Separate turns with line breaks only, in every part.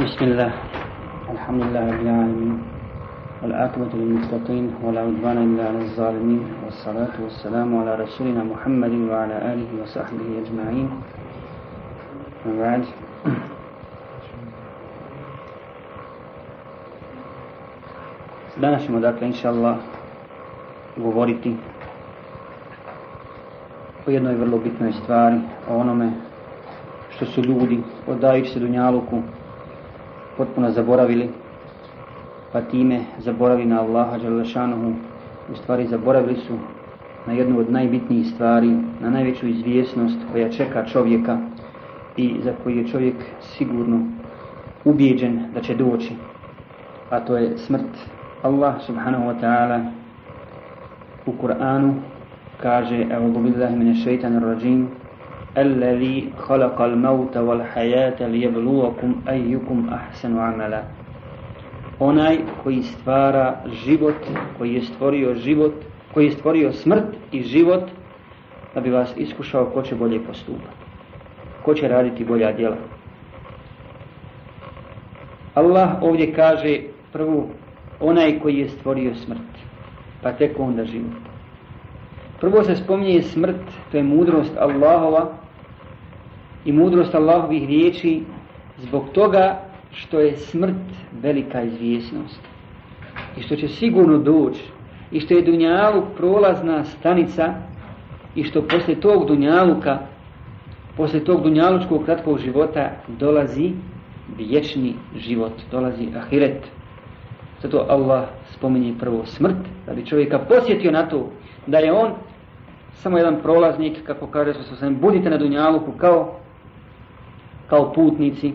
بسم الله الحمد لله رب العالمين والعاقبة للمتقين ولا عدوان إلا على الظالمين والصلاة والسلام على رسولنا محمد وعلى آله وصحبه أجمعين وبعد Danas ćemo dakle, inša Allah, govoriti o jednoj vrlo bitnoj stvari, o onome što su ljudi, odajući se dunjaluku, potpuno zaboravili, pa time zaboravili na Allaha u stvari zaboravili su na jednu od najbitnijih stvari, na najveću izvjesnost koja čeka čovjeka i za koju je čovjek sigurno ubijeđen da će doći, a to je smrt. Allah subhanahu wa ta'ala u Kur'anu kaže Euzu billahi mine šeitanir rajim الذي خلق الموت والحياة ليبلوكم أيكم أحسن عملا onaj koji stvara život, koji je stvorio život, koji je stvorio smrt i život, da bi vas iskušao ko će bolje postupati, ko će raditi bolja djela. Allah ovdje kaže prvo onaj koji je stvorio smrt, pa tek onda život. Prvo se spominje smrt, to je mudrost Allahova, i mudrost Allahovih riječi zbog toga što je smrt velika izvjesnost i što će sigurno doći i što je Dunjaluk prolazna stanica i što poslije tog Dunjaluka poslije tog Dunjalučkog kratkog života dolazi vječni život, dolazi ahiret. Zato Allah spominje prvo smrt, da bi čovjeka posjetio na to da je on samo jedan prolaznik, kako kaže se budite na Dunjaluku kao kao putnici,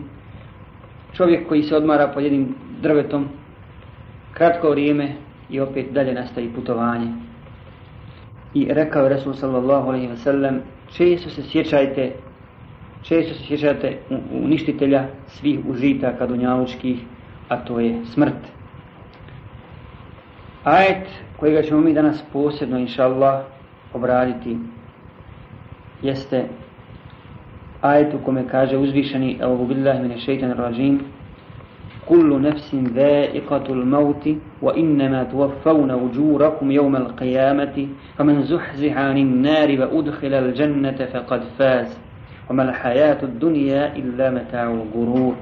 čovjek koji se odmara pod jednim drvetom, kratko vrijeme i opet dalje nastavi putovanje. I rekao je Resul sallallahu alaihi ve sellem, često se sjećajte, često se sjećajte uništitelja svih užitaka dunjalučkih, a to je smrt. Ajet kojega ćemo mi danas posebno, inša obraditi jeste ajetu kome kaže uzvišeni Euzu billahi mine šeitan rajim Kullu nefsin dha'iqatul mauti wa innama tuwaffawna ujurakum yawma al-qiyamati faman zuhziha 'anil nari wa udkhila al-jannata faqad faz wa وما الحياة الدنيا illa متاع الغرور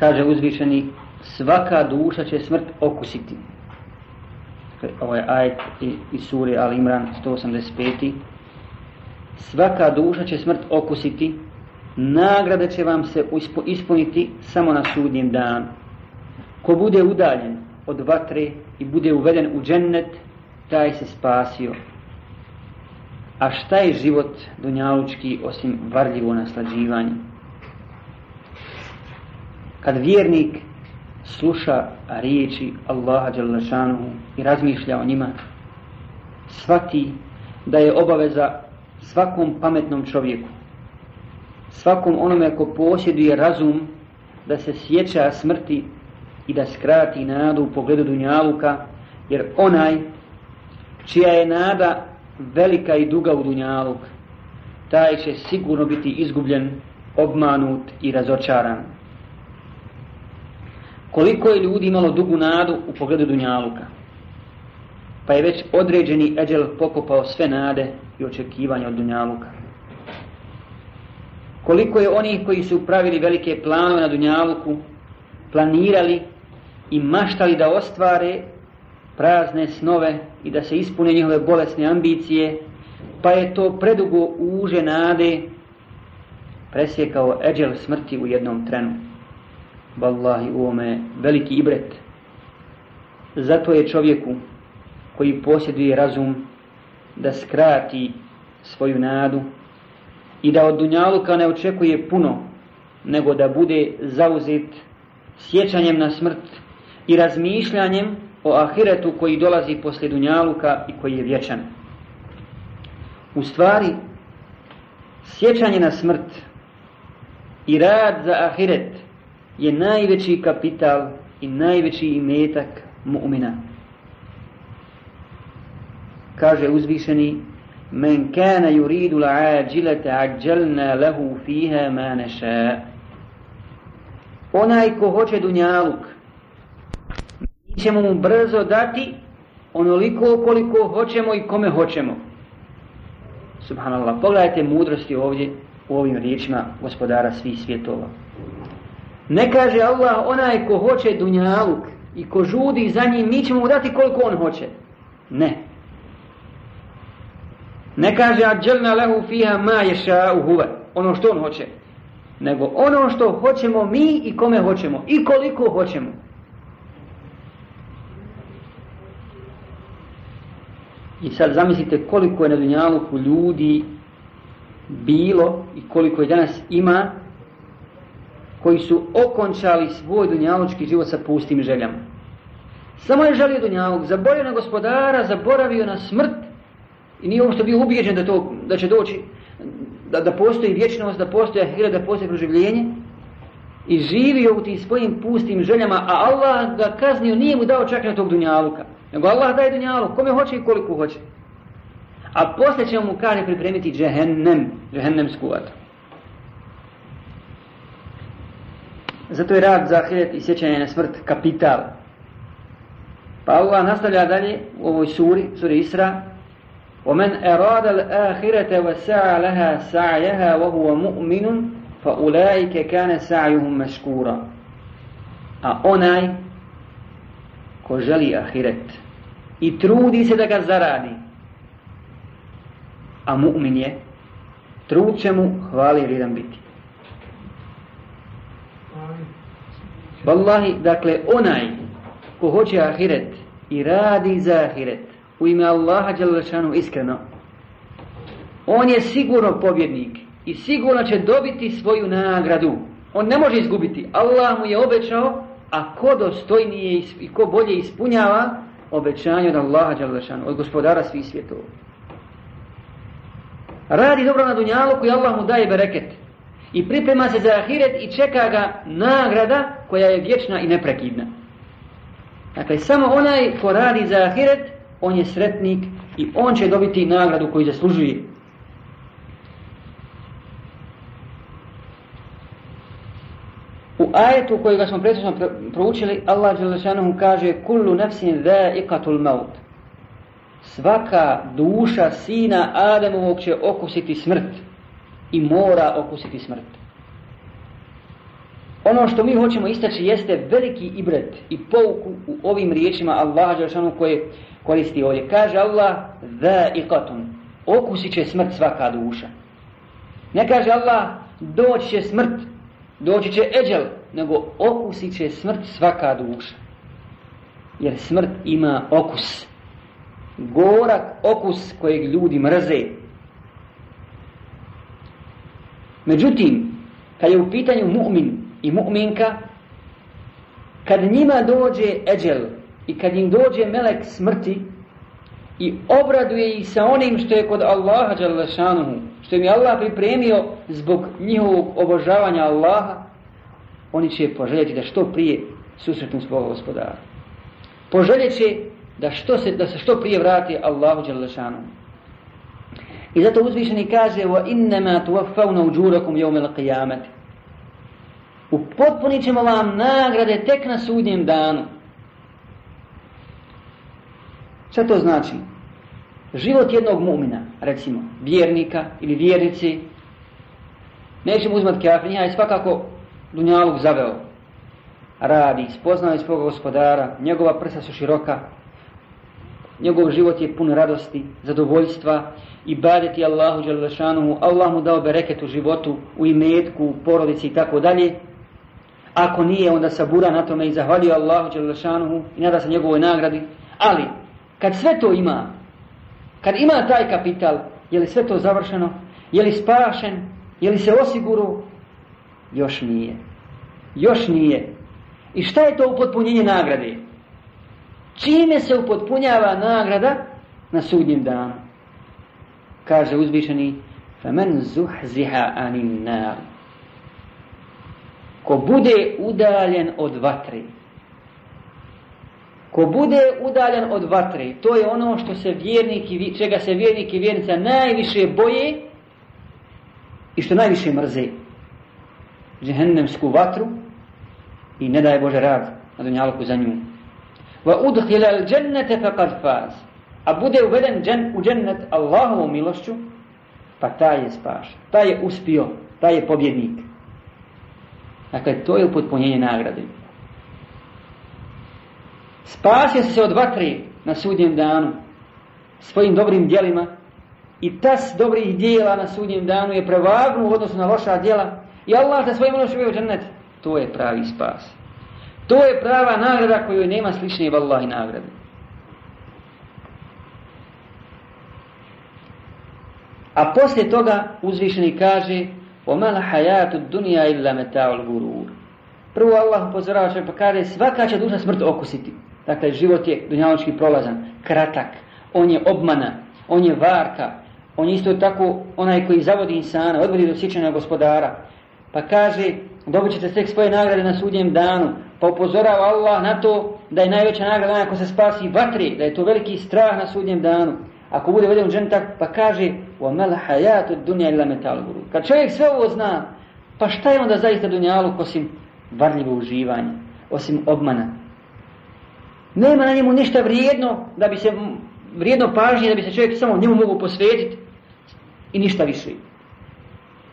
kaže uzvišeni svaka duša će smrt okusiti ovo je ajet iz sure Al Imran 185 Svaka duša će smrt okusiti, nagrada će vam se ispuniti samo na sudnjem danu. Ko bude udaljen od vatre i bude uveden u džennet, taj se spasio. A šta je život dunjalučki osim varljivo naslađivanje? Kad vjernik sluša riječi Allaha i razmišlja o njima, svati da je obaveza svakom pametnom čovjeku, svakom onome ko posjeduje razum, da se sjeća smrti i da skrati nadu u pogledu Dunjaluka, jer onaj čija je nada velika i duga u Dunjaluk, taj će sigurno biti izgubljen, obmanut i razočaran. Koliko je ljudi imalo dugu nadu u pogledu Dunjaluka? pa je već određeni eđel pokopao sve nade i očekivanje od Dunjaluka. Koliko je onih koji su pravili velike planove na Dunjaluku, planirali i maštali da ostvare prazne snove i da se ispune njihove bolesne ambicije, pa je to predugo uže nade presjekao eđel smrti u jednom trenu. Wallahi u ovome veliki ibret. Zato je čovjeku koji posjeduje razum da skrati svoju nadu i da od Dunjaluka ne očekuje puno nego da bude zauzet sjećanjem na smrt i razmišljanjem o ahiretu koji dolazi poslije Dunjaluka i koji je vječan. U stvari, sjećanje na smrt i rad za ahiret je najveći kapital i najveći imetak mu'mina. Kaže uzvišeni Men kana yuridu la'ajilata ađelna lehu fiha ma nasha Onaj ko hoće dunjaluk, mi ćemo mu brzo dati onoliko koliko hoćemo i kome hoćemo. Subhanallah, pogledajte mudrosti ovdje u ovim riječima gospodara svih svjetova. Ne kaže Allah onaj ko hoće dunjaluk i ko žudi za njim, mi ćemo mu dati koliko on hoće. Ne. Ne kaže ađelna lehu fiha ma Ono što on hoće. Nego ono što hoćemo mi i kome hoćemo. I koliko hoćemo. I sad zamislite koliko je na Dunjaluku ljudi bilo i koliko je danas ima koji su okončali svoj dunjalučki život sa pustim željama. Samo je želio dunjaluk, zaboravio na gospodara, zaboravio na smrt i nije uopšte ono bio ubijeđen da, da će doći, da, da postoji vječnost, da postoji ahira, da postoji proživljenje. I živio u tim svojim pustim željama, a Allah ga kaznio, nije mu dao čak na tog dunjaluka. Nego Allah daje dunjaluk, kome hoće i koliko hoće. A poslije će mu kare pripremiti džehennem, džehennemsku vatru. Zato je rad za i sjećanje na smrt kapital. Pa Allah nastavlja dalje u ovoj suri, suri Isra, ومن أراد الآخرة وسعى لها سعيها وهو مؤمن فأولئك كان سعيهم مشكورا a onaj ko želi ahiret i trudi se da ga zaradi a mu'min je trud će mu hvali vrijedan biti Wallahi, dakle onaj ko hoće ahiret i radi za ahiret u ime Allaha Đalešanu iskreno, on je sigurno pobjednik i sigurno će dobiti svoju nagradu. On ne može izgubiti. Allah mu je obećao, a ko dostojnije i ko bolje ispunjava obećanje od Allaha od gospodara svih svjetova. Radi dobro na dunjalu koji Allah mu daje bereket. I priprema se za ahiret i čeka ga nagrada koja je vječna i neprekidna. Dakle, samo onaj ko radi za ahiret, on je sretnik i on će dobiti nagradu koju zaslužuje. U ajetu kojega smo prethodno proučili, Allah mu kaže Kullu nafsin dha'iqatul maut. Svaka duša sina Ademovog će okusiti smrt i mora okusiti smrt. Ono što mi hoćemo istaći jeste veliki ibret i pouku u ovim riječima Allaha koje koristi ovdje. Kaže Allah, dha'iqatun. Okusit će smrt svaka duša. Ne kaže Allah, doći će smrt, doći će eđel, nego okusit će smrt svaka duša. Jer smrt ima okus. Gorak okus kojeg ljudi mrze. Međutim, kad je u pitanju mu'min i mu'minka, kad njima dođe eđel, i kad im dođe melek smrti i obraduje ih sa onim što je kod Allaha što im je Allah pripremio zbog njihovog obožavanja Allaha, oni će poželjeti da što prije susretnu svoga gospodara. Poželjet će da, što se, da se što prije vrati Allahu I zato uzvišeni kaže وَإِنَّمَا تُوَفَّوْنَ أُجُورَكُمْ يَوْمَ الْقِيَامَةِ Upotpunit ćemo vam nagrade tek na sudnjem danu. Šta to znači? Život jednog mumina, recimo, vjernika ili vjernici, nećemo uzmat a je svakako dunjalog zaveo. Radi, spoznao je svoga gospodara, njegova prsa su široka, njegov život je pun radosti, zadovoljstva i badeti Allahu Đalešanuhu, Allah mu dao bereket u životu, u imetku, u porodici i tako dalje. Ako nije, onda sabura na tome i zahvali Allahu Đalešanuhu i nada se njegovoj nagradi. Ali, kad sve to ima, kad ima taj kapital, je li sve to završeno? Je li spašen? Je li se osiguruo? Još nije. Još nije. I šta je to upotpunjenje nagrade? Čime se upotpunjava nagrada na sudnjem danu? Kaže uzvišeni فَمَنْ زُحْزِهَا عَنِ Ko bude udaljen od vatre, Ko bude udaljen od vatre, to je ono što se vjernik i, čega se vjernik i vjernica najviše boje i što najviše mrze. Džehennemsku vatru i ne daje Bože rad na dunjalku za nju. Va udhila al džennete faz. A bude uveden džen, u džennet Allahovom milošću, pa taj je spaš, taj je uspio, taj je pobjednik. Dakle, to je upotpunjenje nagrade. Spasio se od vatre na sudnjem danu svojim dobrim djelima i tas dobrih djela na sudnjem danu je prevagnu u odnosu na loša djela i Allah za svojim lošim u džennet. To je pravi spas. To je prava nagrada koju nema slične vallahi nagrade. A poslije toga uzvišeni kaže وَمَا Hajatu dunija إِلَّا مَتَاعُ Prvo Allah upozorava pa kaže svaka će duša smrt okusiti. Dakle, život je dunjaločki prolazan, kratak, on je obmana, on je varka, on je isto tako onaj koji zavodi insana, odvodi do sjećanja gospodara. Pa kaže, dobit ćete tek svoje nagrade na sudnjem danu, pa upozorava Allah na to da je najveća nagrada ako se spasi vatri, da je to veliki strah na sudnjem danu. Ako bude veden u džentak, pa kaže, وَمَلْ حَيَاتُ الدُّنْيَا Kad čovjek sve ovo zna, pa šta je onda zaista dunjaluk osim varljivo uživanje, osim obmana, nema na njemu ništa vrijedno da bi se vrijedno pažnje da bi se čovjek samo njemu mogu posvetiti i ništa više.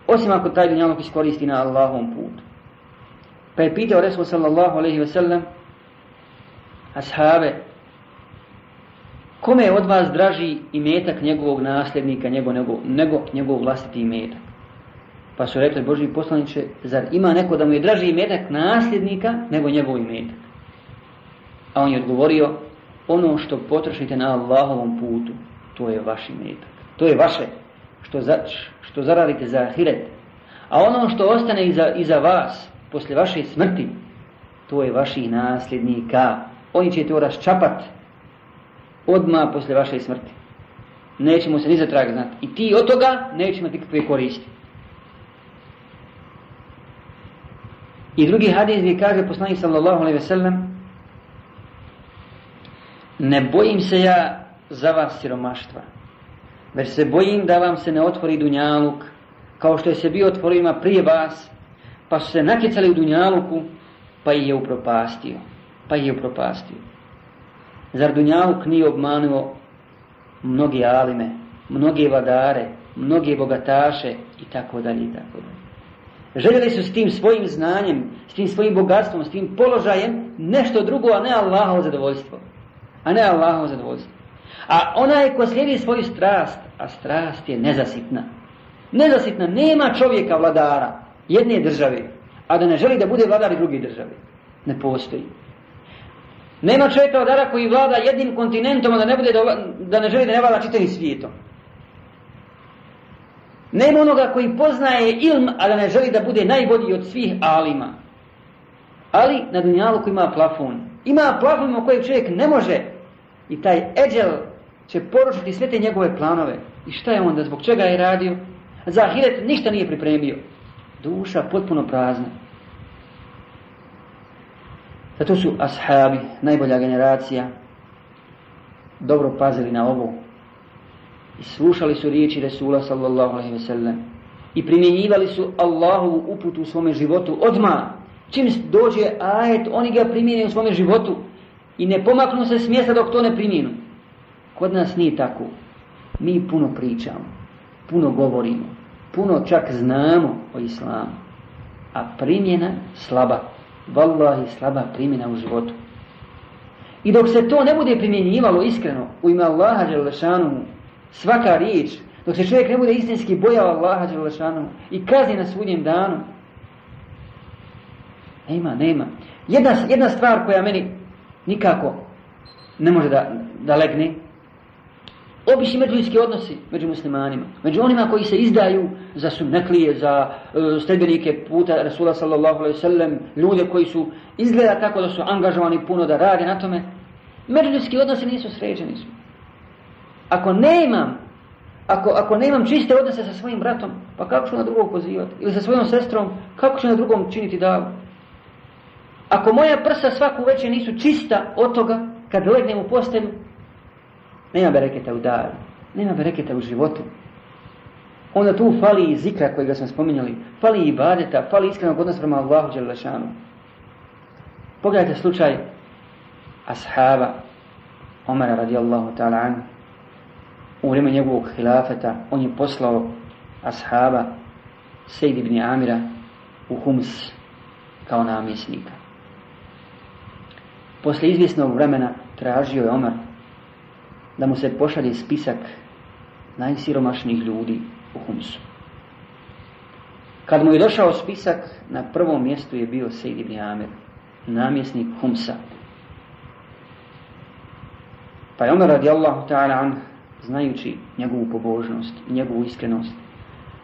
Osim ako taj dunjalog iskoristi na Allahovom putu. Pa je pitao Resul sallallahu alaihi wasallam ashabe kome je od vas draži imetak njegovog nasljednika nego, nego, nego njegov vlastiti imetak? Pa su rekli Boži poslaniče, zar ima neko da mu je draži imetak nasljednika nego njegov imetak? A on je odgovorio, ono što potrošite na Allahovom putu, to je vaš imetak. To je vaše, što, za, što zaradite za ahiret. A ono što ostane iza, iza vas, poslije vaše smrti, to je vaših nasljednika. Oni će to raščapat odmah poslije vaše smrti. Nećemo se ni za I ti od toga nećemo nikakve koristi. I drugi hadis gdje kaže poslanik sallallahu alaihi ve sellem ne bojim se ja za vas siromaštva, već se bojim da vam se ne otvori dunjaluk, kao što je se bio otvorima prije vas, pa su se natjecali u dunjaluku, pa ih je upropastio. Pa ih je upropastio. Zar dunjaluk nije obmanuo mnoge alime, mnoge vladare, mnoge bogataše i tako dalje i tako dalje. Željeli su s tim svojim znanjem, s tim svojim bogatstvom, s tim položajem nešto drugo, a ne Allahovo zadovoljstvo a ne Allahu zadovoljstvo. A onaj ko slijedi svoju strast, a strast je nezasitna. Nezasitna, nema čovjeka vladara jedne države, a da ne želi da bude vladar druge države. Ne postoji. Nema čovjeka vladara koji vlada jednim kontinentom, a da ne, bude da, ne želi da ne vlada čitavim svijetom. Nema onoga koji poznaje ilm, a da ne želi da bude najbolji od svih alima. Ali na dunjalu koji ima plafon. Ima plafon u kojeg čovjek ne može i taj eđel će porušiti sve te njegove planove. I šta je onda? Zbog čega je radio? Za ahiret ništa nije pripremio. Duša potpuno prazna. Zato su ashabi, najbolja generacija, dobro pazili na ovo. I slušali su riječi Resula sallallahu alaihi ve I primjenjivali su Allahovu uputu u svome životu odmah. Čim dođe ajet, oni ga primjenjaju u svome životu i ne pomaknu se s mjesta dok to ne primjenu. Kod nas nije tako. Mi puno pričamo, puno govorimo, puno čak znamo o islamu, a primjena slaba. Wallahi slaba primjena u životu. I dok se to ne bude primjenjivalo iskreno u ime Allaha Đalešanu, svaka riječ, dok se čovjek ne bude istinski bojao Allaha Đalešanu i kazni na sudnjem danu, nema, nema. Jedna, jedna stvar koja meni nikako ne može da, da legne. Obični međuljski odnosi među muslimanima, među onima koji se izdaju za sunnetlije, za e, stebenike puta Rasula sallallahu alaihi sallam, ljude koji su izgleda tako da su angažovani puno da rade na tome, međuljski odnosi nisu sređeni. Ako nemam ako, nemam čiste odnose sa svojim bratom, pa kako ću na drugog pozivati? Ili sa svojom sestrom, kako ću na drugom činiti davu? Ako moja prsa svaku večer nisu čista od toga, kad legnem u postelju, nema bereketa u daru, nema bereketa u životu. Onda tu fali i zikra kojega smo spominjali, fali i badeta, fali iskrenog odnosa prema Allahu Đelešanu. Pogledajte slučaj ashaba Omara radijallahu ta'ala anhu. U vrijeme njegovog hilafeta on je poslao ashaba Sejdi ibn Amira u Hums kao namjesnika. Poslije izvjesnog vremena tražio je Omar da mu se pošalje spisak najsiromašnijih ljudi u Humsu. Kad mu je došao spisak, na prvom mjestu je bio Sejid ibn Amir, namjesnik Humsa. Pa je Omer znajući njegovu pobožnost i njegovu iskrenost,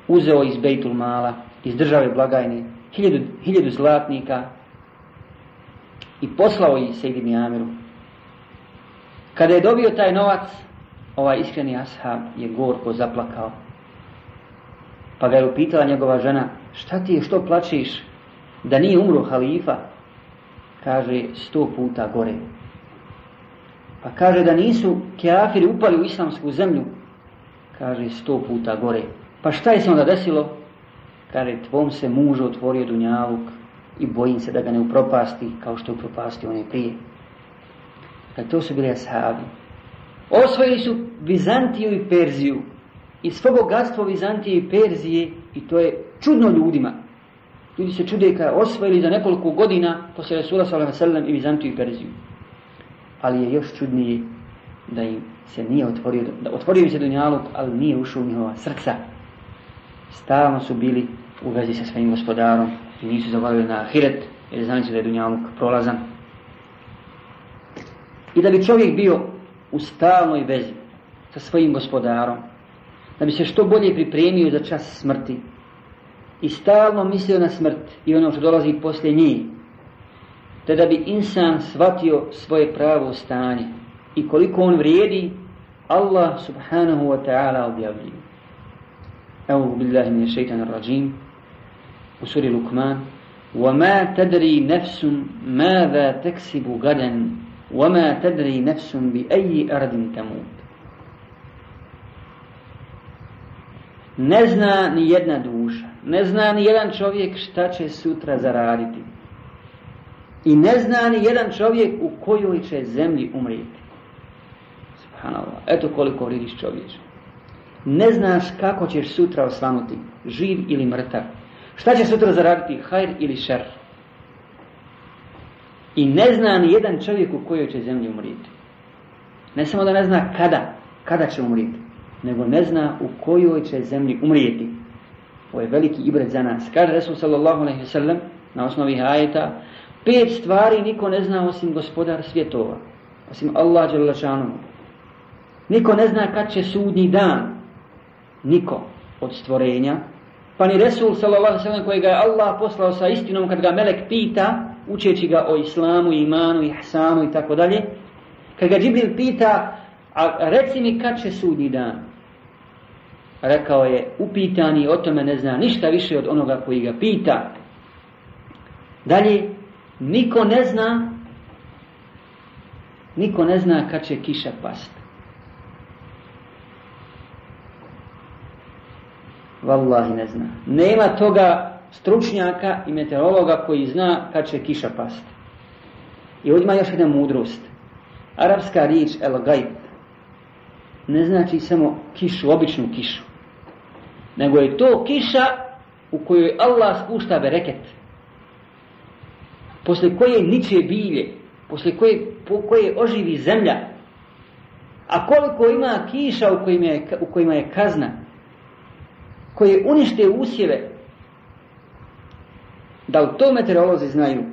uzeo iz Bejtul Mala, iz države blagajne, hiljadu zlatnika i poslao ih se Ibn Kada je dobio taj novac, ovaj iskreni ashab je gorko zaplakao. Pa ga je upitala njegova žena, šta ti je, što plačiš? Da nije umro halifa? Kaže, sto puta gore. Pa kaže da nisu keafiri upali u islamsku zemlju. Kaže, sto puta gore. Pa šta je se onda desilo? Kaže, tvom se mužu otvorio dunjavuk i bojim se da ga ne upropasti kao što je upropastio onaj prije. Dakle, to su bili ashabi. Osvojili su Bizantiju i Perziju i svo bogatstvo Bizantije i Perzije i to je čudno ljudima. Ljudi se čude kada osvojili za nekoliko godina poslije Resula s.a.v. i Bizantiju i Perziju. Ali je još čudnije da im se nije otvorio, da otvorio im se dunjaluk, ali nije ušao u njihova srca. Stalno su bili u vezi sa svojim gospodarom, i nisu na ahiret, jer da je prolazan. I da bi čovjek bio u stalnoj vezi sa svojim gospodarom, da bi se što bolje pripremio za čas smrti i stalno mislio na smrt i ono što dolazi poslije njih, te da bi insan shvatio svoje pravo stanje i koliko on vrijedi, Allah subhanahu wa ta'ala objavljuje. Euhu billahi min rajim u suri Lukman وَمَا تَدْرِي نَفْسٌ مَاذَا تَكْسِبُ غَدًا وَمَا تَدْرِي نَفْسٌ بِأَيِّ Ne zna ni jedna duša, ne zna ni jedan čovjek šta će sutra zaraditi. I ne zna ni jedan čovjek u kojoj će zemlji umrijeti. Subhanallah, eto koliko vridiš čovječe. Ne znaš kako ćeš sutra osvanuti, živ ili mrtav. Šta će sutra zaraditi, hajr ili šer? I ne zna ni jedan čovjek u kojoj će zemlji umrijeti. Ne samo da ne zna kada, kada će umriti, nego ne zna u kojoj će zemlji umrijeti. Ovo je veliki ibret za nas. Kaže Resul sallallahu alaihi wasallam na osnovi hajeta pet stvari niko ne zna osim gospodar svjetova, osim Allah Đalešanu. Niko ne zna kad će sudni dan, niko od stvorenja, pa ni Resul sallallahu kojega je Allah poslao sa istinom kad ga melek pita, učeći ga o islamu, imanu, ihsanu i tako dalje, kad ga Džibril pita, a reci mi kad će sudnji dan? Rekao je, upitani o tome ne zna ništa više od onoga koji ga pita. Dalje, niko ne zna, niko ne zna kad će kiša pasti. Wallahi ne zna. Nema toga stručnjaka i meteorologa koji zna kad će kiša pasti. I ovdje ima još jedna mudrost. Arapska riječ el gajb ne znači samo kišu, običnu kišu. Nego je to kiša u kojoj Allah spušta bereket. Poslije koje niče bilje, poslije koje, po oživi zemlja. A koliko ima kiša u kojima je kazna, koje unište usjeve, da u to meteorolozi znaju.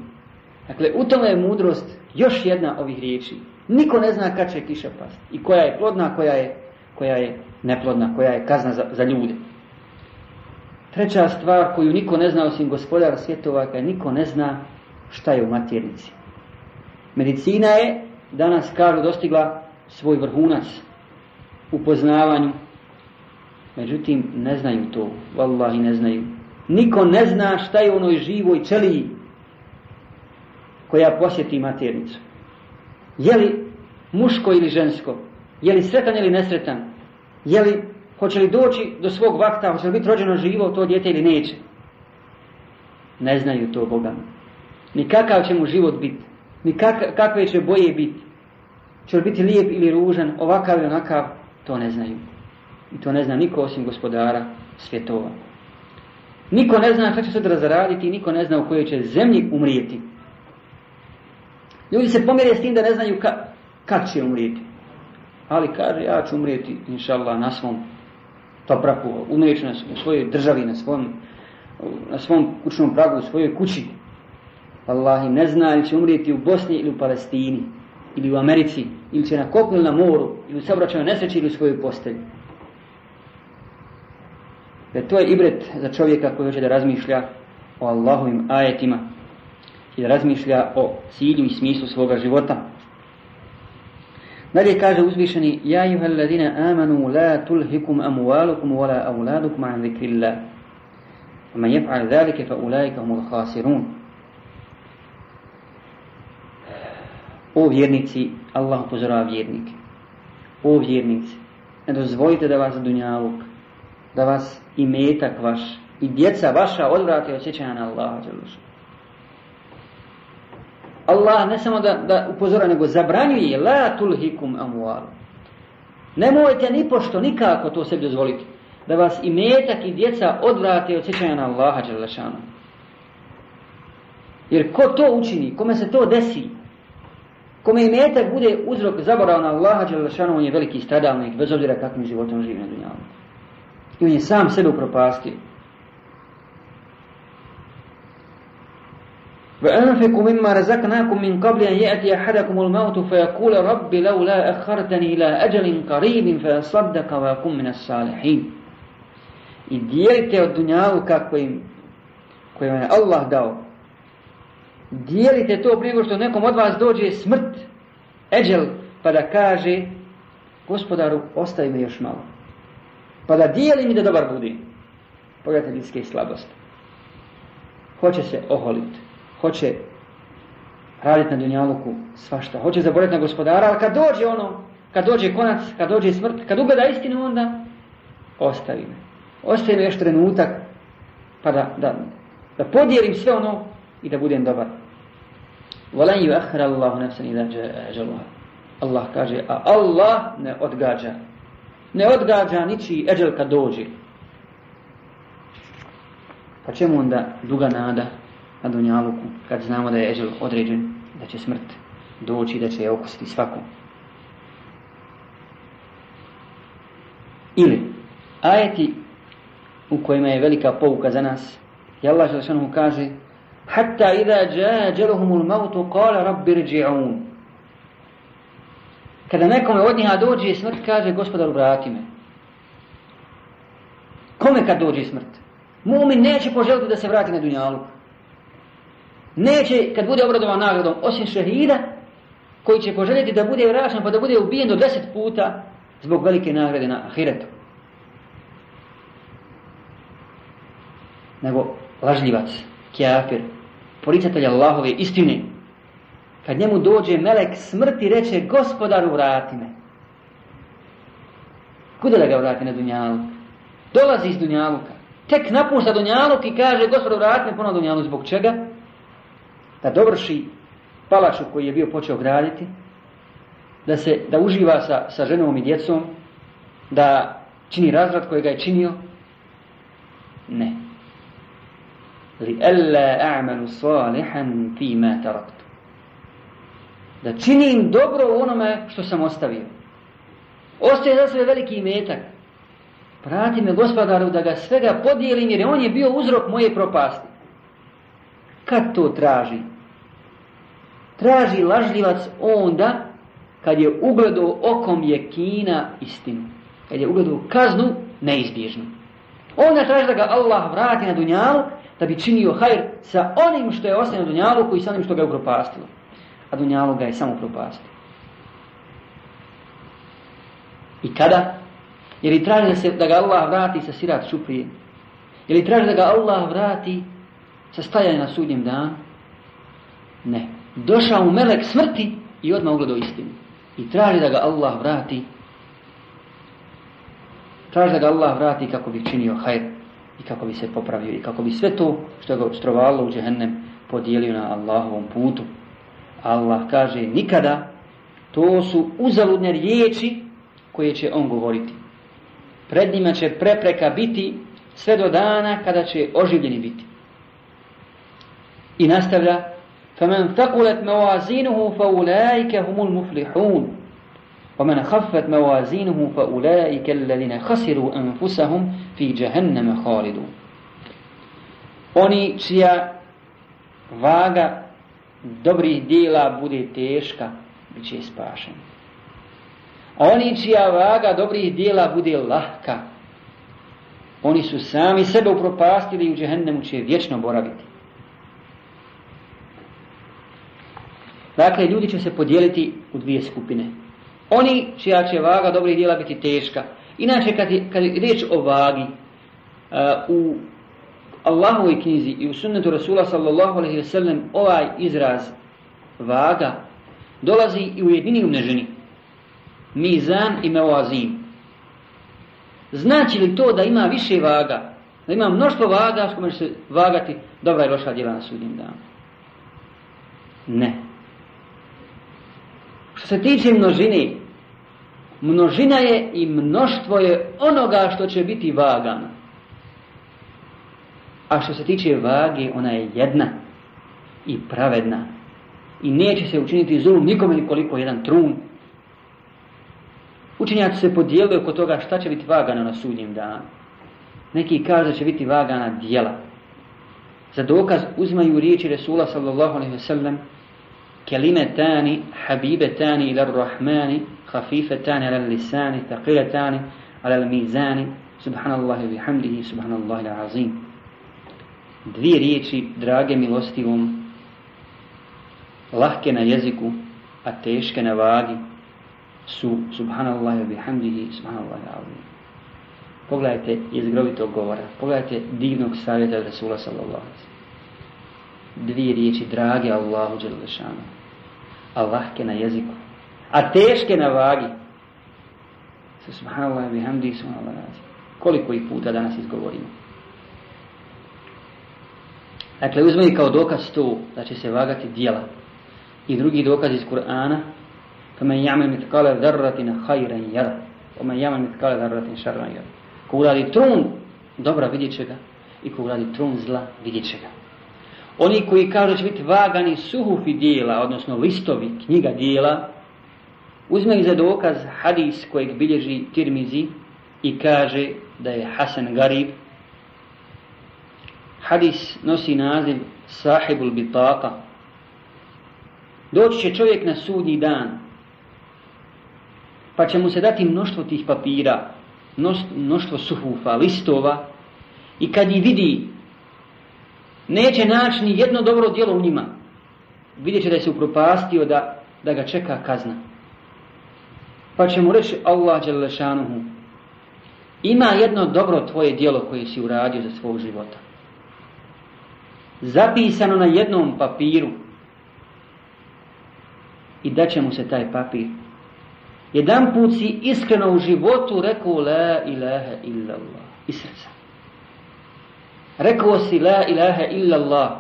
Dakle, u tome je mudrost još jedna ovih riječi. Niko ne zna kad će kiša pasti i koja je plodna, koja je, koja je neplodna, koja je kazna za, ljude. Treća stvar koju niko ne zna osim gospodara svjetova, je niko ne zna šta je u maternici. Medicina je danas, kažu, dostigla svoj vrhunac u poznavanju Međutim, ne znaju to. i ne znaju. Niko ne zna šta je u onoj živoj ćeliji koja posjeti maternicu. Je li muško ili žensko? Je li sretan ili nesretan? Je li, hoće li doći do svog vakta, hoće li biti rođeno živo to dijete ili neće? Ne znaju to Boga. Ni kakav će mu život biti. Ni kak, kakve će boje biti. Će li biti lijep ili ružan, ovakav ili onakav, to ne znaju. I to ne zna niko osim gospodara svjetova. Niko ne zna šta će sutra zaraditi i niko ne zna u kojoj će zemlji umrijeti. Ljudi se pomire s tim da ne znaju ka, kad će umrijeti. Ali kaže, ja ću umrijeti, inša Allah, na svom umrijet ću na svojoj državi, na svom, na svom kućnom pragu, u svojoj kući. Allah ne zna ili će umrijeti u Bosni ili u Palestini, ili u Americi, ili će na kopnu ili na moru, ili u saobraćajnoj nesreći ili u svojoj postelji. Jer to je ibret za čovjeka koji hoće da razmišlja o Allahovim ajetima i da razmišlja o cilju i smislu svoga života. Dalje kaže uzvišeni Ja juha alladina amanu la tulhikum amualukum wala auladukum an zikrillah Man jef'al zalike fa khasirun O vjernici, Allah upozorava vjernike. O vjernici, ne dozvolite da vas dunjaluk da vas i metak vaš i djeca vaša odvrate od sjećanja na Allaha Allah ne samo da, da upozora, nego zabranjuje la tulhikum amwal. Nemojte ni pošto nikako to sebi dozvoliti da vas i metak i djeca odvrate od sjećanja na Allaha Jer ko to učini, kome se to desi, kome i metak bude uzrok zaborana na Allaha Đelešanu, on je veliki stradalnik, bez obzira kakvim životom živi na dunjavu i on je sam sebe upropastio. وأنفقوا مما رزقناكم من قبل أن يأتي أحدكم الموت فيقول رب لولا أخرتني أجل قريب فأصدق من الصالحين I dijelite od dunjaluka koji vam je Allah dao. Dijelite to prije što nekom od vas dođe smrt, eđel, pa da kaže, gospodaru, ostavi mi još malo pa da dijelim i da dobar budi Pogledajte ljudske slabosti. Hoće se oholiti, hoće raditi na dunjaluku svašta, hoće zaboraviti na gospodara, ali kad dođe ono, kad dođe konac, kad dođe smrt, kad ugleda istinu, onda ostavi me. još trenutak, pa da, da, da podijelim sve ono i da budem dobar. Allah kaže, a Allah ne odgađa ne odgađa ničiji eđel kad dođe. Pa čemu onda duga nada na Dunjaluku kad znamo da je eđel određen, da će smrt doći i da će je okusiti svaku. Ili ajeti u kojima je velika pouka za nas. I Allah nam kaže Hatta idha jađeluhumul mautu kala rabbi rđi'un kada nekome od njega dođe smrt, kaže gospodar vrati me. Kome kad dođe smrt? Mumin neće poželiti da se vrati na dunjalu. Neće, kad bude obradovan nagradom, osim šehida, koji će poželjeti da bude vraćan, pa da bude ubijen do deset puta zbog velike nagrade na ahiretu. Nego lažljivac, kjafir, poricatelj Allahove istine, kad njemu dođe melek smrti, reče gospodaru vrati me. Kuda da ga vrati na Dunjaluk? Dolazi iz Dunjaluka. Tek napušta Dunjaluk i kaže gospodaru vrati me ponovno Dunjaluk. Zbog čega? Da dovrši palaču koji je bio počeo graditi, da, se, da uživa sa, sa ženom i djecom, da čini koji ga je činio? Ne. Li Elle a'malu salihan fima da čini dobro onome što sam ostavio. Ostaje za sebe veliki imetak. Prati me gospodaru da ga svega podijelim jer on je bio uzrok moje propasti. Kad to traži? Traži lažljivac onda kad je ugledao okom je kina istinu. Kad je ugledao kaznu neizbježnu. Onda traži da ga Allah vrati na dunjalu da bi činio hajr sa onim što je ostao na dunjalu i sa onim što ga je upropastilo a dunjalo ga je samo propasti. I kada? Jer i traži da, se, da ga Allah vrati sa sirat supri, Jer i traži da ga Allah vrati sa stajanje na sudnjem dan. Ne. Došao u melek smrti i odmah ugledao istinu. I traži da ga Allah vrati traži da ga Allah vrati kako bi činio hajr i kako bi se popravio i kako bi sve to što ga obstrovalo u džehennem podijelio na Allahovom putu. Allah kaže nikada, to su uzaludne riječi koje će on govoriti. Pred njima će prepreka biti sve do dana kada će oživljeni biti. I nastavlja فَمَنْ ثَقُلَتْ مَوَازِينُهُ فَأُولَٰئِكَ هُمُ الْمُفْلِحُونَ وَمَنْ خَفَّتْ مَوَازِينُهُ فَأُولَٰئِكَ الَّذِينَ خَسِرُوا أَنفُسَهُمْ فِي جَهَنَّمَ خَالِدُونَ Oni čija vaga dobrih djela bude teška, bit će spašen. A oni čija vaga dobrih djela bude lahka, oni su sami sebe upropastili i u džehennemu će vječno boraviti. Dakle, ljudi će se podijeliti u dvije skupine. Oni čija će vaga dobrih djela biti teška. Inače, kad je, kad riječ o vagi, uh, u Allahovoj knjizi i u sunnetu Rasula sallallahu alaihi ve ovaj izraz vaga dolazi i u jedini umneženi. Mizan i mevazim. Znači li to da ima više vaga? Da ima mnoštvo vaga s kome se vagati dobra i loša djela na sudnjem Ne. Što se tiče množine, množina je i mnoštvo je onoga što će biti vagano. A što se tiče vage, ona je jedna i pravedna. I neće se učiniti zulum nikome nikoliko jedan trun. Učenjaci se podijelili oko toga šta će biti vagana na sudnjem danu. Neki kažu da će biti vagana dijela. Za dokaz uzmaju riječi Resula sallallahu alaihi wasallam kelime tani, habibe tani ila rahmani, hafife tani ala lisani, taqile tani ala mizani, subhanallahi bihamdihi, subhanallahi la Dvije riječi, drage milostivom, um. lahke na jeziku, a teške na vagi, su subhanallah i bihamdihi, subhanallah i Pogledajte jezgrovitog govora, pogledajte divnog savjeta Rasula sallallahu Dvije riječi, drage Allahu a lahke na jeziku, a teške na vagi, su subhanallah i bihamdihi, subhanallah i Koliko ih puta danas izgovorimo? Dakle, uzme kao dokaz to da će se vagati dijela. I drugi dokaz iz Kur'ana فَمَنْ يَعْمَلْ hajren ذَرَّةٍ خَيْرًا يَرَ وَمَنْ يَعْمَلْ مِتْقَالَ ذَرَّةٍ شَرًا jara, Ko uradi trun dobra vidjet će ga i ko uradi trun zla vidjet će ga. Oni koji kažu će biti vagani suhufi dijela, odnosno listovi knjiga dijela, uzme za dokaz hadis kojeg bilježi Tirmizi i kaže da je Hasan Garib Hadis nosi naziv Sahibul bitaka. Doći će čovjek na sudnji dan, pa će mu se dati mnoštvo tih papira, mnoštvo suhufa, listova, i kad ih vidi, neće naći ni jedno dobro djelo u njima. Vidjet će da je se upropastio da, da ga čeka kazna. Pa će mu reći Allah Đelešanuhu, ima jedno dobro tvoje djelo koje si uradio za svog života zapisano na jednom papiru i da će mu se taj papir. Jedan put si iskreno u životu rekao la ilaha illallah i srca. Rekao si la ilaha illallah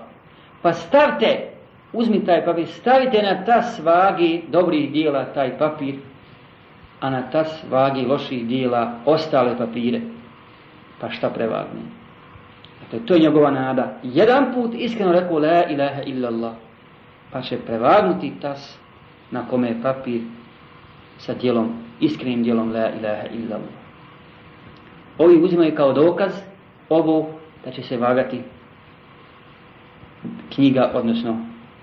Pa stavte, uzmi taj papir, stavite na ta svagi dobrih dijela taj papir, a na ta svagi loših dijela ostale papire. Pa šta prevagne? Dakle, to je njegova nada. Jedan put iskreno rekao la ilaha illallah. Pa će prevagnuti tas na kome je papir sa djelom, iskrenim djelom la ilaha illallah. Ovi uzimaju kao dokaz ovo da će se vagati knjiga, odnosno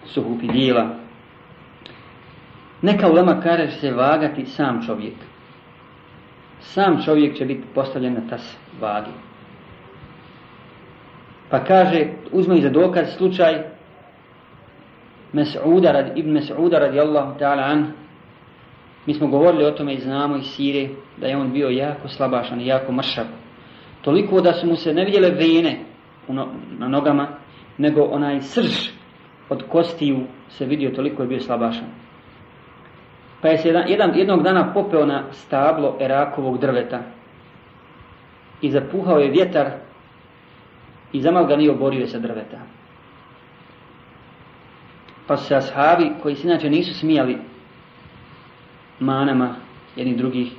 suhupi dijela. Neka ulema kaže će se vagati sam čovjek. Sam čovjek će biti postavljen na tas vagi. Pa kaže, uzme za dokaz slučaj Mes'uda, rad, ibn Mes'uda radijallahu ta'ala an, mi smo govorili o tome i znamo iz Sire da je on bio jako slabašan i jako mršav. Toliko da su mu se ne vidjele vene na nogama, nego onaj srž od kostiju se vidio toliko je bio slabašan. Pa je se jedan, jednog dana popeo na stablo Erakovog drveta i zapuhao je vjetar i zamal ga nije oborio sa drveta. Pa su se ashavi koji se inače nisu smijali manama jednih drugih,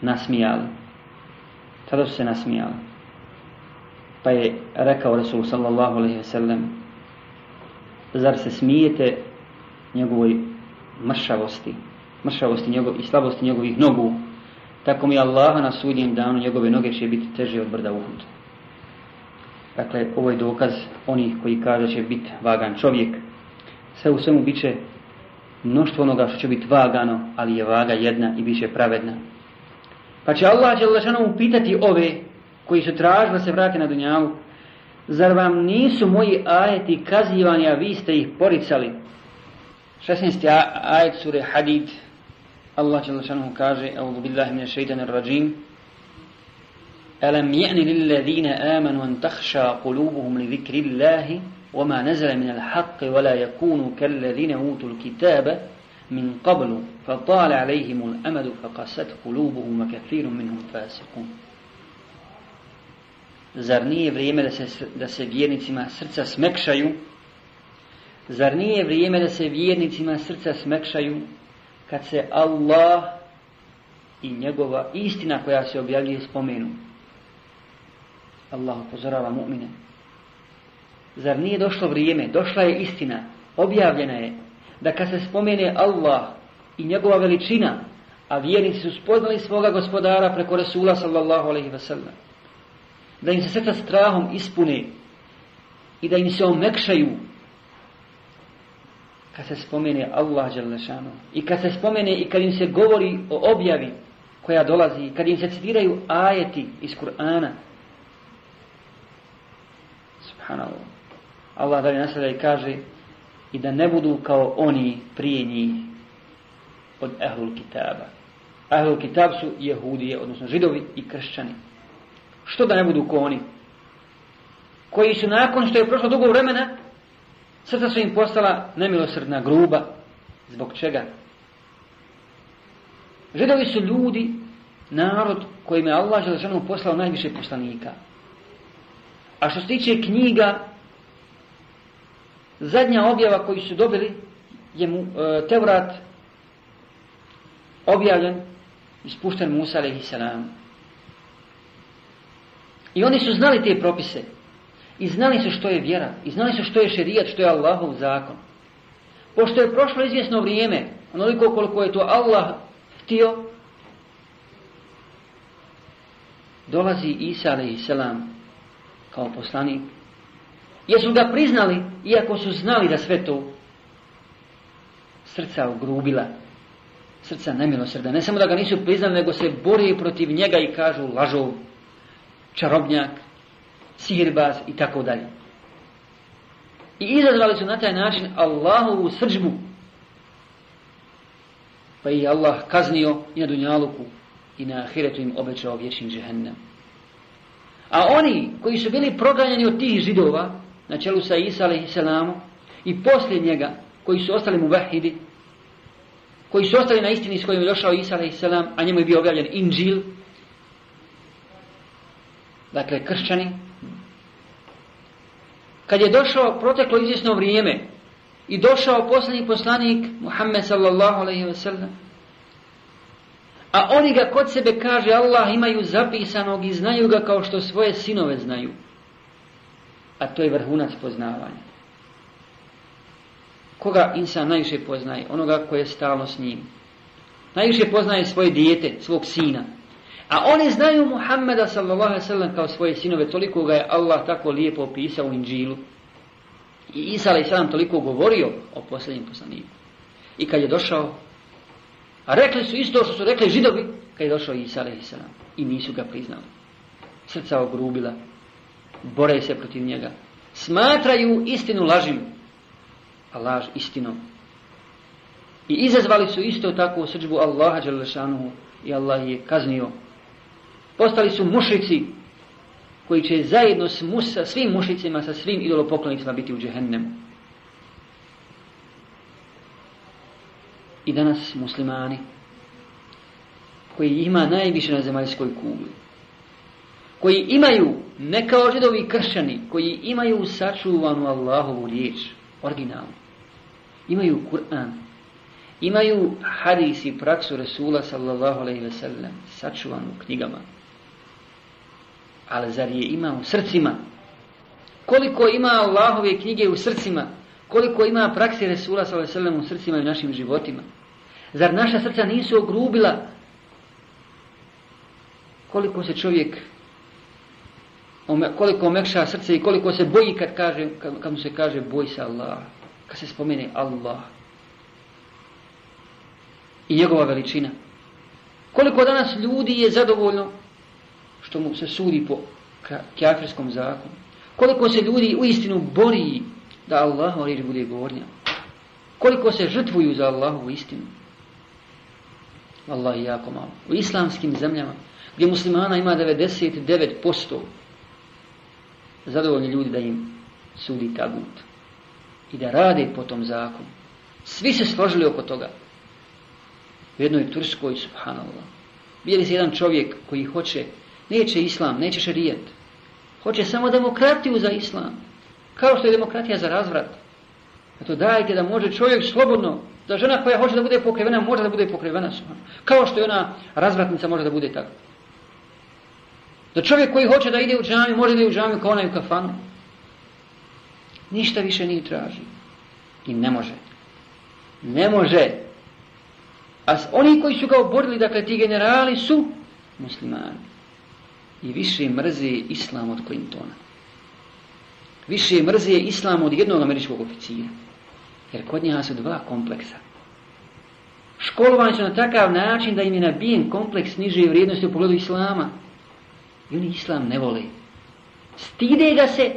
nasmijali. Tada su se nasmijali. Pa je rekao Rasul sallallahu alaihi sellem, zar se smijete njegovoj mršavosti, mršavosti i slabosti njegovih nogu, tako mi Allaha na sudnjem danu njegove noge će biti teže od brda Uhud. Dakle, ovo je dokaz onih koji kaže će biti vagan čovjek. Sve u svemu bit će mnoštvo onoga što će biti vagano, ali je vaga jedna i bit pravedna. Pa će Allah Đelešanu pitati ove koji su tražili da se vrate na dunjavu, zar vam nisu moji ajeti kazivani, a vi ste ih poricali? 16. ajet sure Hadid, Allah Đelešanu kaže, Euzu billahi mine šeitanir rajim, ألم يأن للذين آمنوا أن تخشى قلوبهم لذكر الله وما نزل من الحق ولا يكونوا كالذين أوتوا الكتاب من قبل فطال عليهم الأمد فقست قلوبهم وكثير منهم فاسقون Zar nije vrijeme da se, da se vjernicima srca smekšaju? Zar nije vrijeme da se vjernicima srca smekšaju kad se Allah i njegova istina koja se objavljuje spomenu? Allah upozorava mu'mine. Zar nije došlo vrijeme, došla je istina, objavljena je, da kad se spomene Allah i njegova veličina, a vjernici su spoznali svoga gospodara preko Resula sallallahu alaihi wasallam, da im se srca strahom ispune i da im se omekšaju kad se spomene Allah i kad se spomene i kad im se govori o objavi koja dolazi, kad im se citiraju ajeti iz Kur'ana, Allah da nastavlja i kaže i da ne budu kao oni prije njih od Ahlul Kitaba. Ahlul Kitab su jehudije, odnosno židovi i kršćani. Što da ne budu kao oni? Koji su nakon što je prošlo dugo vremena, srca su im postala nemilosrdna gruba. Zbog čega? Židovi su ljudi, narod kojim je Allah ženu poslao najviše poslanika. A što se tiče knjiga, zadnja objava koju su dobili je mu, e, Teurat objavljen ispušten Musa a.s. I oni su znali te propise. I znali su što je vjera. I znali su što je šerijat, što je Allahov zakon. Pošto je prošlo izvjesno vrijeme, onoliko koliko je to Allah htio, dolazi Isa a.s kao poslanik? Jesu ga priznali, iako su znali da sve to srca ugrubila, srca nemilosrda. Ne samo da ga nisu priznali, nego se bore protiv njega i kažu lažov, čarobnjak, sihirbaz i tako dalje. I izazvali su na taj način Allahovu srđbu. Pa i Allah kaznio i na Dunjaluku i na Ahiretu im obećao vječni džehennem. A oni koji su bili proganjani od tih židova, na čelu sa Isa i i poslije njega, koji su ostali mu vahidi, koji su ostali na istini s kojim je došao Isa i Selam, a njemu je bio objavljen Inđil, dakle kršćani, kad je došao proteklo izvjesno vrijeme i došao posljednji poslanik Muhammed sallallahu alaihi wa a oni ga kod sebe, kaže Allah, imaju zapisanog i znaju ga kao što svoje sinove znaju. A to je vrhunac poznavanja. Koga insan najviše poznaje? Onoga koje je stalno s njim. Najviše poznaje svoje dijete, svog sina. A oni znaju Muhammeda sallallahu kao svoje sinove, toliko ga je Allah tako lijepo opisao u Inžilu. I Isa alaihi toliko govorio o posljednjem poslaniku. I kad je došao, a rekli su isto što su rekli židovi kad je došao Isa a.s. I nisu ga priznali. Srca ogrubila. Bore se protiv njega. Smatraju istinu lažim. A laž istinom. I izazvali su isto tako srđbu Allaha Đalešanuhu i Allah je kaznio. Postali su mušici koji će zajedno s Musa, svim mušicima sa svim idolopoklonicima biti u džehennemu. i danas muslimani koji ima najviše na zemaljskoj kugli koji imaju, ne kao židovi kršćani, koji imaju sačuvanu Allahovu riječ, originalnu. Imaju Kur'an, imaju hadis i praksu Resula sallallahu alaihi ve sačuvanu knjigama. Ali zar je ima u srcima? Koliko ima Allahove knjige u srcima? Koliko ima prakse Resula s.a.v. u srcima i našim životima? Zar naša srca nisu ogrubila? Koliko se čovjek koliko omekša srce i koliko se boji kad, kaže, kad, mu se kaže boj se Allah, kad se spomene Allah i njegova veličina. Koliko danas ljudi je zadovoljno što mu se sudi po kjafirskom zakonu. Koliko se ljudi u istinu bori da Allahu riječ bude gornja. Koliko se žrtvuju za Allahovu istinu. Allah jako malo. U islamskim zemljama, gdje muslimana ima 99% zadovoljni ljudi da im sudi tagut. I da rade po tom zakonu. Svi se složili oko toga. U jednoj Turskoj, subhanallah. Bili se jedan čovjek koji hoće, neće islam, neće šarijet. Hoće samo demokratiju za islam. Kao što je demokratija za razvrat. Zato dajte da može čovjek slobodno, da žena koja hoće da bude pokrivena, može da bude pokrivena. Kao što je ona razvratnica može da bude tako. Da čovjek koji hoće da ide u džamiju, može da ide u džamiju kao onaj u kafanu. Ništa više nije traži. I ne može. Ne može. A oni koji su ga oborili, dakle ti generali su muslimani. I više mrzi islam od Clintona više mrze islam od jednog američkog oficira. Jer kod njega su dva kompleksa. Školovani su na takav način da im je nabijen kompleks niže vrijednosti u pogledu islama. I islam ne vole. Stide ga se,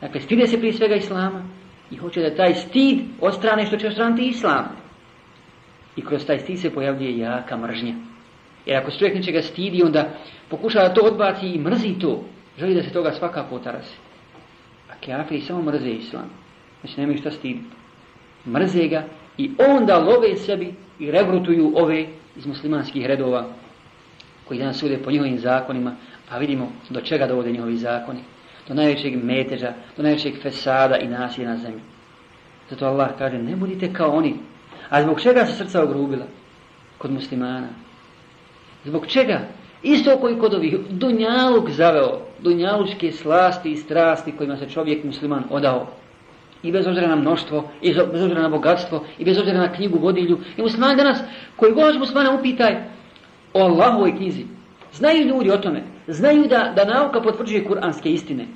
dakle stide se prije svega islama i hoće da taj stid ostrane što će ostraniti islam. I kroz taj stid se pojavljuje jaka mržnja. Jer ako čovjek nečega stidi, onda pokušava to odbaciti. i mrzi to. Želi da se toga svakako otarasi i samo mrze islam. Znači nemaju šta stiditi. Mrze ga i onda love sebi i rebrutuju ove iz muslimanskih redova koji danas sude po njihovim zakonima, a vidimo do čega dovode njihovi zakoni. Do najvećeg meteža, do najvećeg fesada i nasilja na zemlji. Zato Allah kaže, ne budite kao oni. A zbog čega se srca ogrubila? Kod muslimana. Zbog čega? Isto koji kod ovih dunjaluk zaveo dunjalučke slasti i strasti kojima se čovjek musliman odao. I bez obzira na mnoštvo, i bez obzira na bogatstvo, i bez obzira na knjigu vodilju. I musliman danas, koji god musmana upitaj o Allahovoj knjizi. Znaju ljudi o tome. Znaju da, da nauka potvrđuje kuranske istine.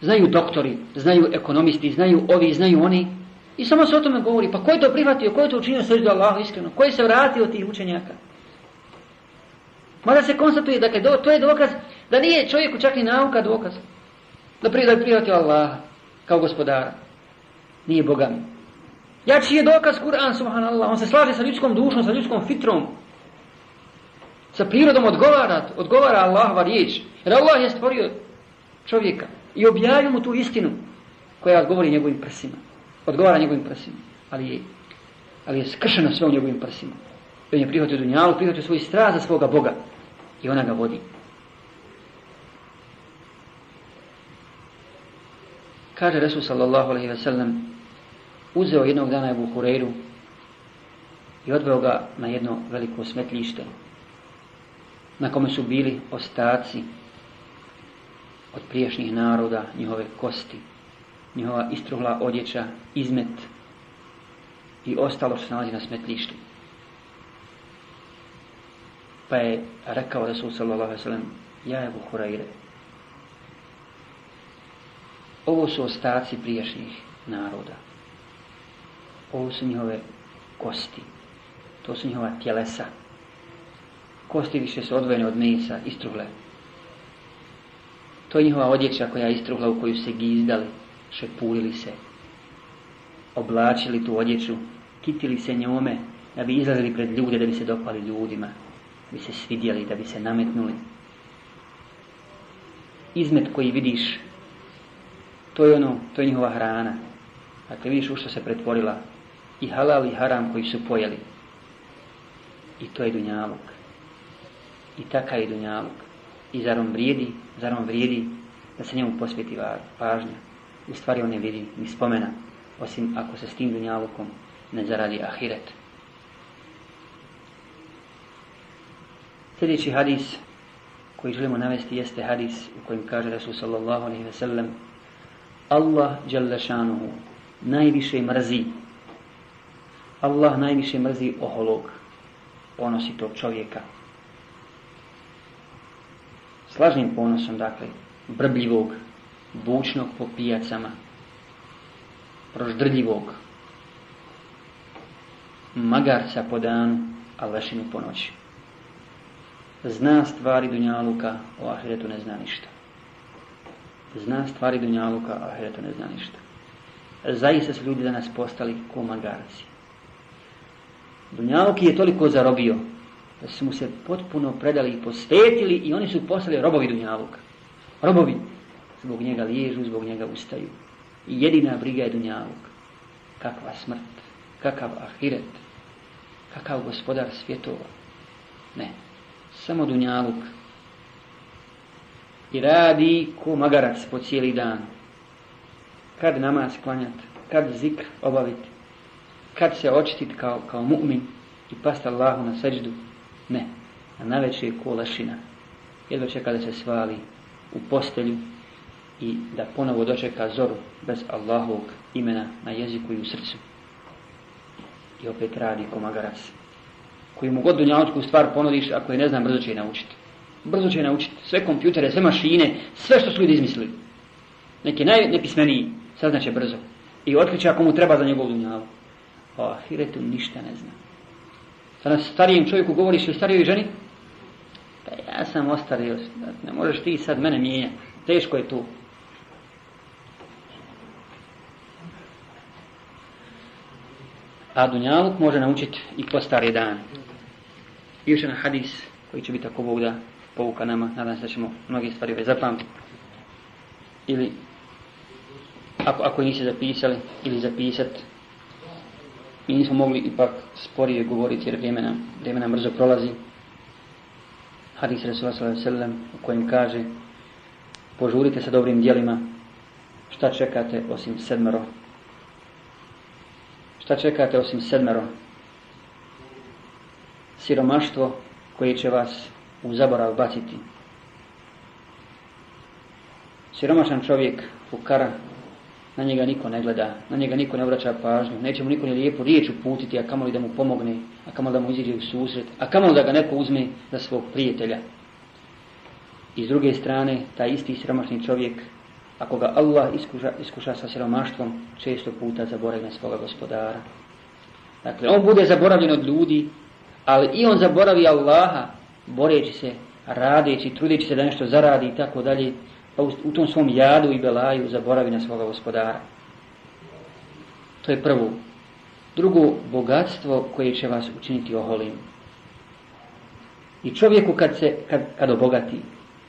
Znaju doktori, znaju ekonomisti, znaju ovi, znaju oni. I samo se o tome govori. Pa ko je to prihvatio, ko je to učinio srđu Allahu iskreno? Ko je se vratio od tih učenjaka? Mada se konstatuje, dakle, to je dokaz da nije čovjeku čak ni nauka dokaz. Da prihvatio Allaha kao gospodara. Nije Boga Ja Jači je dokaz Kur'an, subhanallah. On se slaže sa ljudskom dušom, sa ljudskom fitrom. Sa prirodom odgovara, odgovara Allahova riječ. Jer Allah je stvorio čovjeka i objavio mu tu istinu koja odgovori njegovim prsima. Odgovara njegovim prsima. Ali je, ali je skršeno sve u njegovim prsima. I on je prihvatio dunjalu, prihvatio svoj strah za svoga Boga. I ona ga vodi. Kaže Resul sallallahu alaihi ve sellem, uzeo jednog dana Ebu Hureyru i odveo ga na jedno veliko smetlište na kome su bili ostaci od prijašnjih naroda, njihove kosti, njihova istruhla odjeća, izmet i ostalo što se nalazi na smetlištu. Pa je rekao Rasul sallallahu ja Ebu Hureyre, ovo su ostaci prijašnjih naroda. Ovo su njihove kosti. To su njihova tjelesa. Kosti više su odvojene od mesa, istrugle. To je njihova odjeća koja je istruhla u koju se gizdali, šepulili se, oblačili tu odjeću, kitili se njome, da bi izlazili pred ljude, da bi se dopali ljudima, da bi se svidjeli, da bi se nametnuli. Izmet koji vidiš to je ono, to je njihova hrana. Dakle, vidiš u što se pretvorila. I halal i haram koji su pojeli. I to je dunjaluk. I takav je dunjaluk. I zar on vrijedi, zar on vrijedi da se njemu posvjeti pažnja. U stvari on ne vidi ni spomena, osim ako se s tim dunjalukom ne zaradi ahiret. Sljedeći hadis koji želimo navesti jeste hadis u kojem kaže su sallallahu alaihi ve sellem Allah Đalešanuhu najviše mrzi. Allah najviše mrzi oholog, ponositog čovjeka. Slažnim ponosom, dakle, brbljivog, bučnog po pijacama, proždrljivog, magarca po danu, a lešinu po noći. Zna stvari Dunjaluka, o ahiretu ne zna ništa zna stvari dunjaluka, a ahireta ne zna ništa. Zaista su ljudi danas postali komagarci. magarci. Dunjaluk je toliko zarobio da su mu se potpuno predali i posvetili i oni su postali robovi Dunjaluka. Robovi zbog njega liježu, zbog njega ustaju. I jedina briga je Dunjaluk. Kakva smrt, kakav ahiret, kakav gospodar svjetova. Ne, samo Dunjaluk i radi ko magarac po cijeli dan. Kad namaz klanjati, kad zikr obaviti, kad se očitit kao, kao mu'min i past Allahu na seđdu, ne. A najveće je ko lašina. Jedva čeka da se svali u postelju i da ponovo dočeka zoru bez Allahovog imena na jeziku i u srcu. I opet radi ko magarac. koji mu god stvar ponudiš, ako je ne znam, brzo će naučiti. Brzo će naučiti sve kompjutere, sve mašine, sve što su ljudi izmislili. Neki najnepismeniji saznaće brzo. I otkriće ako mu treba za njegovu dunjavu. O ahiretu ništa ne zna. Danas starijem čovjeku govoriš o starijoj ženi? Pa ja sam ostario, ne možeš ti sad mene mijenjati. Teško je tu. A Dunjaluk može naučiti i po stari dan. I još hadis koji će biti ako Bog da pouka nama. Nadam se da ćemo mnoge stvari već ovaj zapamtiti. Ili ako, ako niste zapisali ili zapisati mi nismo mogli ipak sporije govoriti jer vrijeme nam, vrijeme nam brzo prolazi. Hadis Rasul sallam u kojem kaže požurite sa dobrim dijelima šta čekate osim sedmero šta čekate osim sedmero siromaštvo koje će vas u zaborav baciti. Siromašan čovjek u na njega niko ne gleda, na njega niko ne obraća pažnju, neće mu niko ni lijepu riječ uputiti, a kamoli da mu pomogne, a kamoli da mu iziđe u susret, a kamoli da ga neko uzme za svog prijatelja. I s druge strane, taj isti siromašni čovjek, ako ga Allah iskuša, iskuša sa siromaštvom, često puta zaboravlja svoga gospodara. Dakle, on bude zaboravljen od ljudi, ali i on zaboravi Allaha, boreći se, radeći, trudeći se da nešto zaradi i tako dalje, pa u tom svom jadu i belaju zaboravi na svoga gospodara. To je prvo. Drugo, bogatstvo koje će vas učiniti oholim. I čovjeku kad se, kad, kad obogati,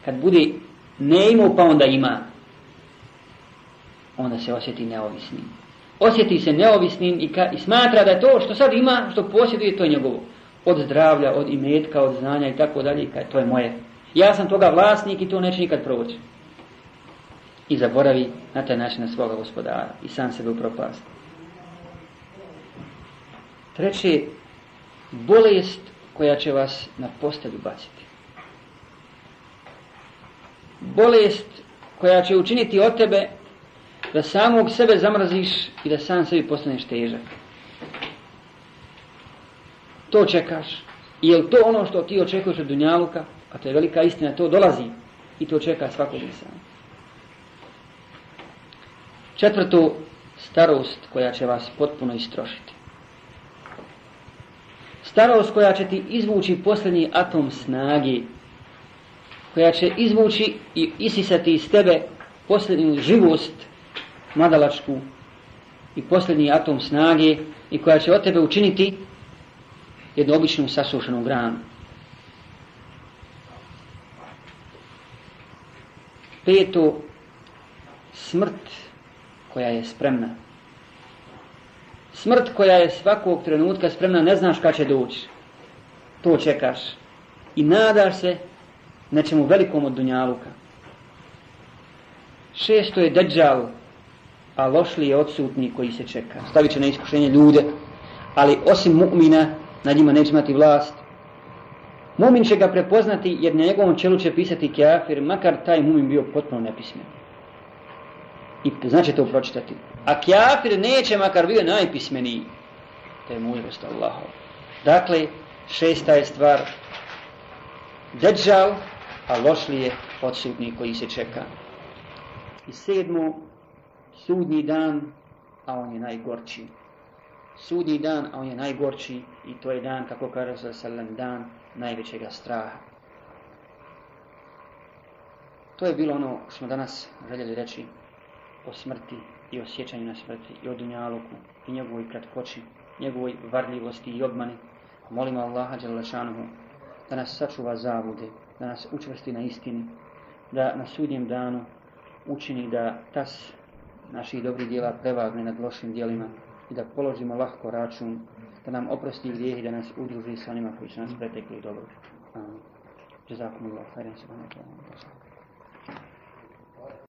kad bude ne pa onda ima, onda se osjeti neovisnim. Osjeti se neovisnim i, smatra da je to što sad ima, što posjeduje, to je njegovo od zdravlja, od imetka, od znanja i tako dalje, to je moje. Ja sam toga vlasnik i to neće nikad proći. I zaboravi na taj način na svoga gospodara i sam sebe upropasti. Treći, bolest koja će vas na postelju baciti. Bolest koja će učiniti od tebe da samog sebe zamrziš i da sam sebi postaneš težak. To čekaš. I je to ono što ti očekuješ od Dunjaluka? A to je velika istina, to dolazi. I to čeka svakog insana. Četvrtu, starost koja će vas potpuno istrošiti. Starost koja će ti izvući posljednji atom snage. koja će izvući i isisati iz tebe posljednju živost madalačku. i posljednji atom snage i koja će od tebe učiniti jednu običnu sasušenu granu. Peto, smrt koja je spremna. Smrt koja je svakog trenutka spremna, ne znaš kad će doći. To čekaš. I nadaš se nečemu velikom od Dunjaluka. Šesto je Dajjal, a lošli je odsutni koji se čeka. Stavit će na iskušenje ljude, ali osim mu'mina na njima neće imati vlast. Mumin će ga prepoznati jer na njegovom čelu će pisati kafir, makar taj mumin bio potpuno nepismen. I znači to pročitati. A kafir neće, makar bio najpismeniji. To je mudrost Allahov. Dakle, šesta je stvar Deđal, a lošlije je podsudnik koji se čeka. I sedmo, sudnji dan, a on je najgorči sudi dan, a on je najgorči i to je dan, kako kaže sallam, dan najvećega straha. To je bilo ono što smo danas željeli reći o smrti i o sjećanju na smrti i o dunjaluku i njegovoj kratkoći, njegovoj varljivosti i obmani. Molimo Allaha Đalešanuhu da nas sačuva zavude, da nas učvrsti na istini, da na sudnjem danu učini da tas naših dobrih djela prevagne nad lošim djelima. i da položimo lahko račun, da nam oprosti grijeh i da nas udruži sa onima koji su nas pretekli dobro. Amin. Jazakumullah, khairan subhanahu wa ta'ala.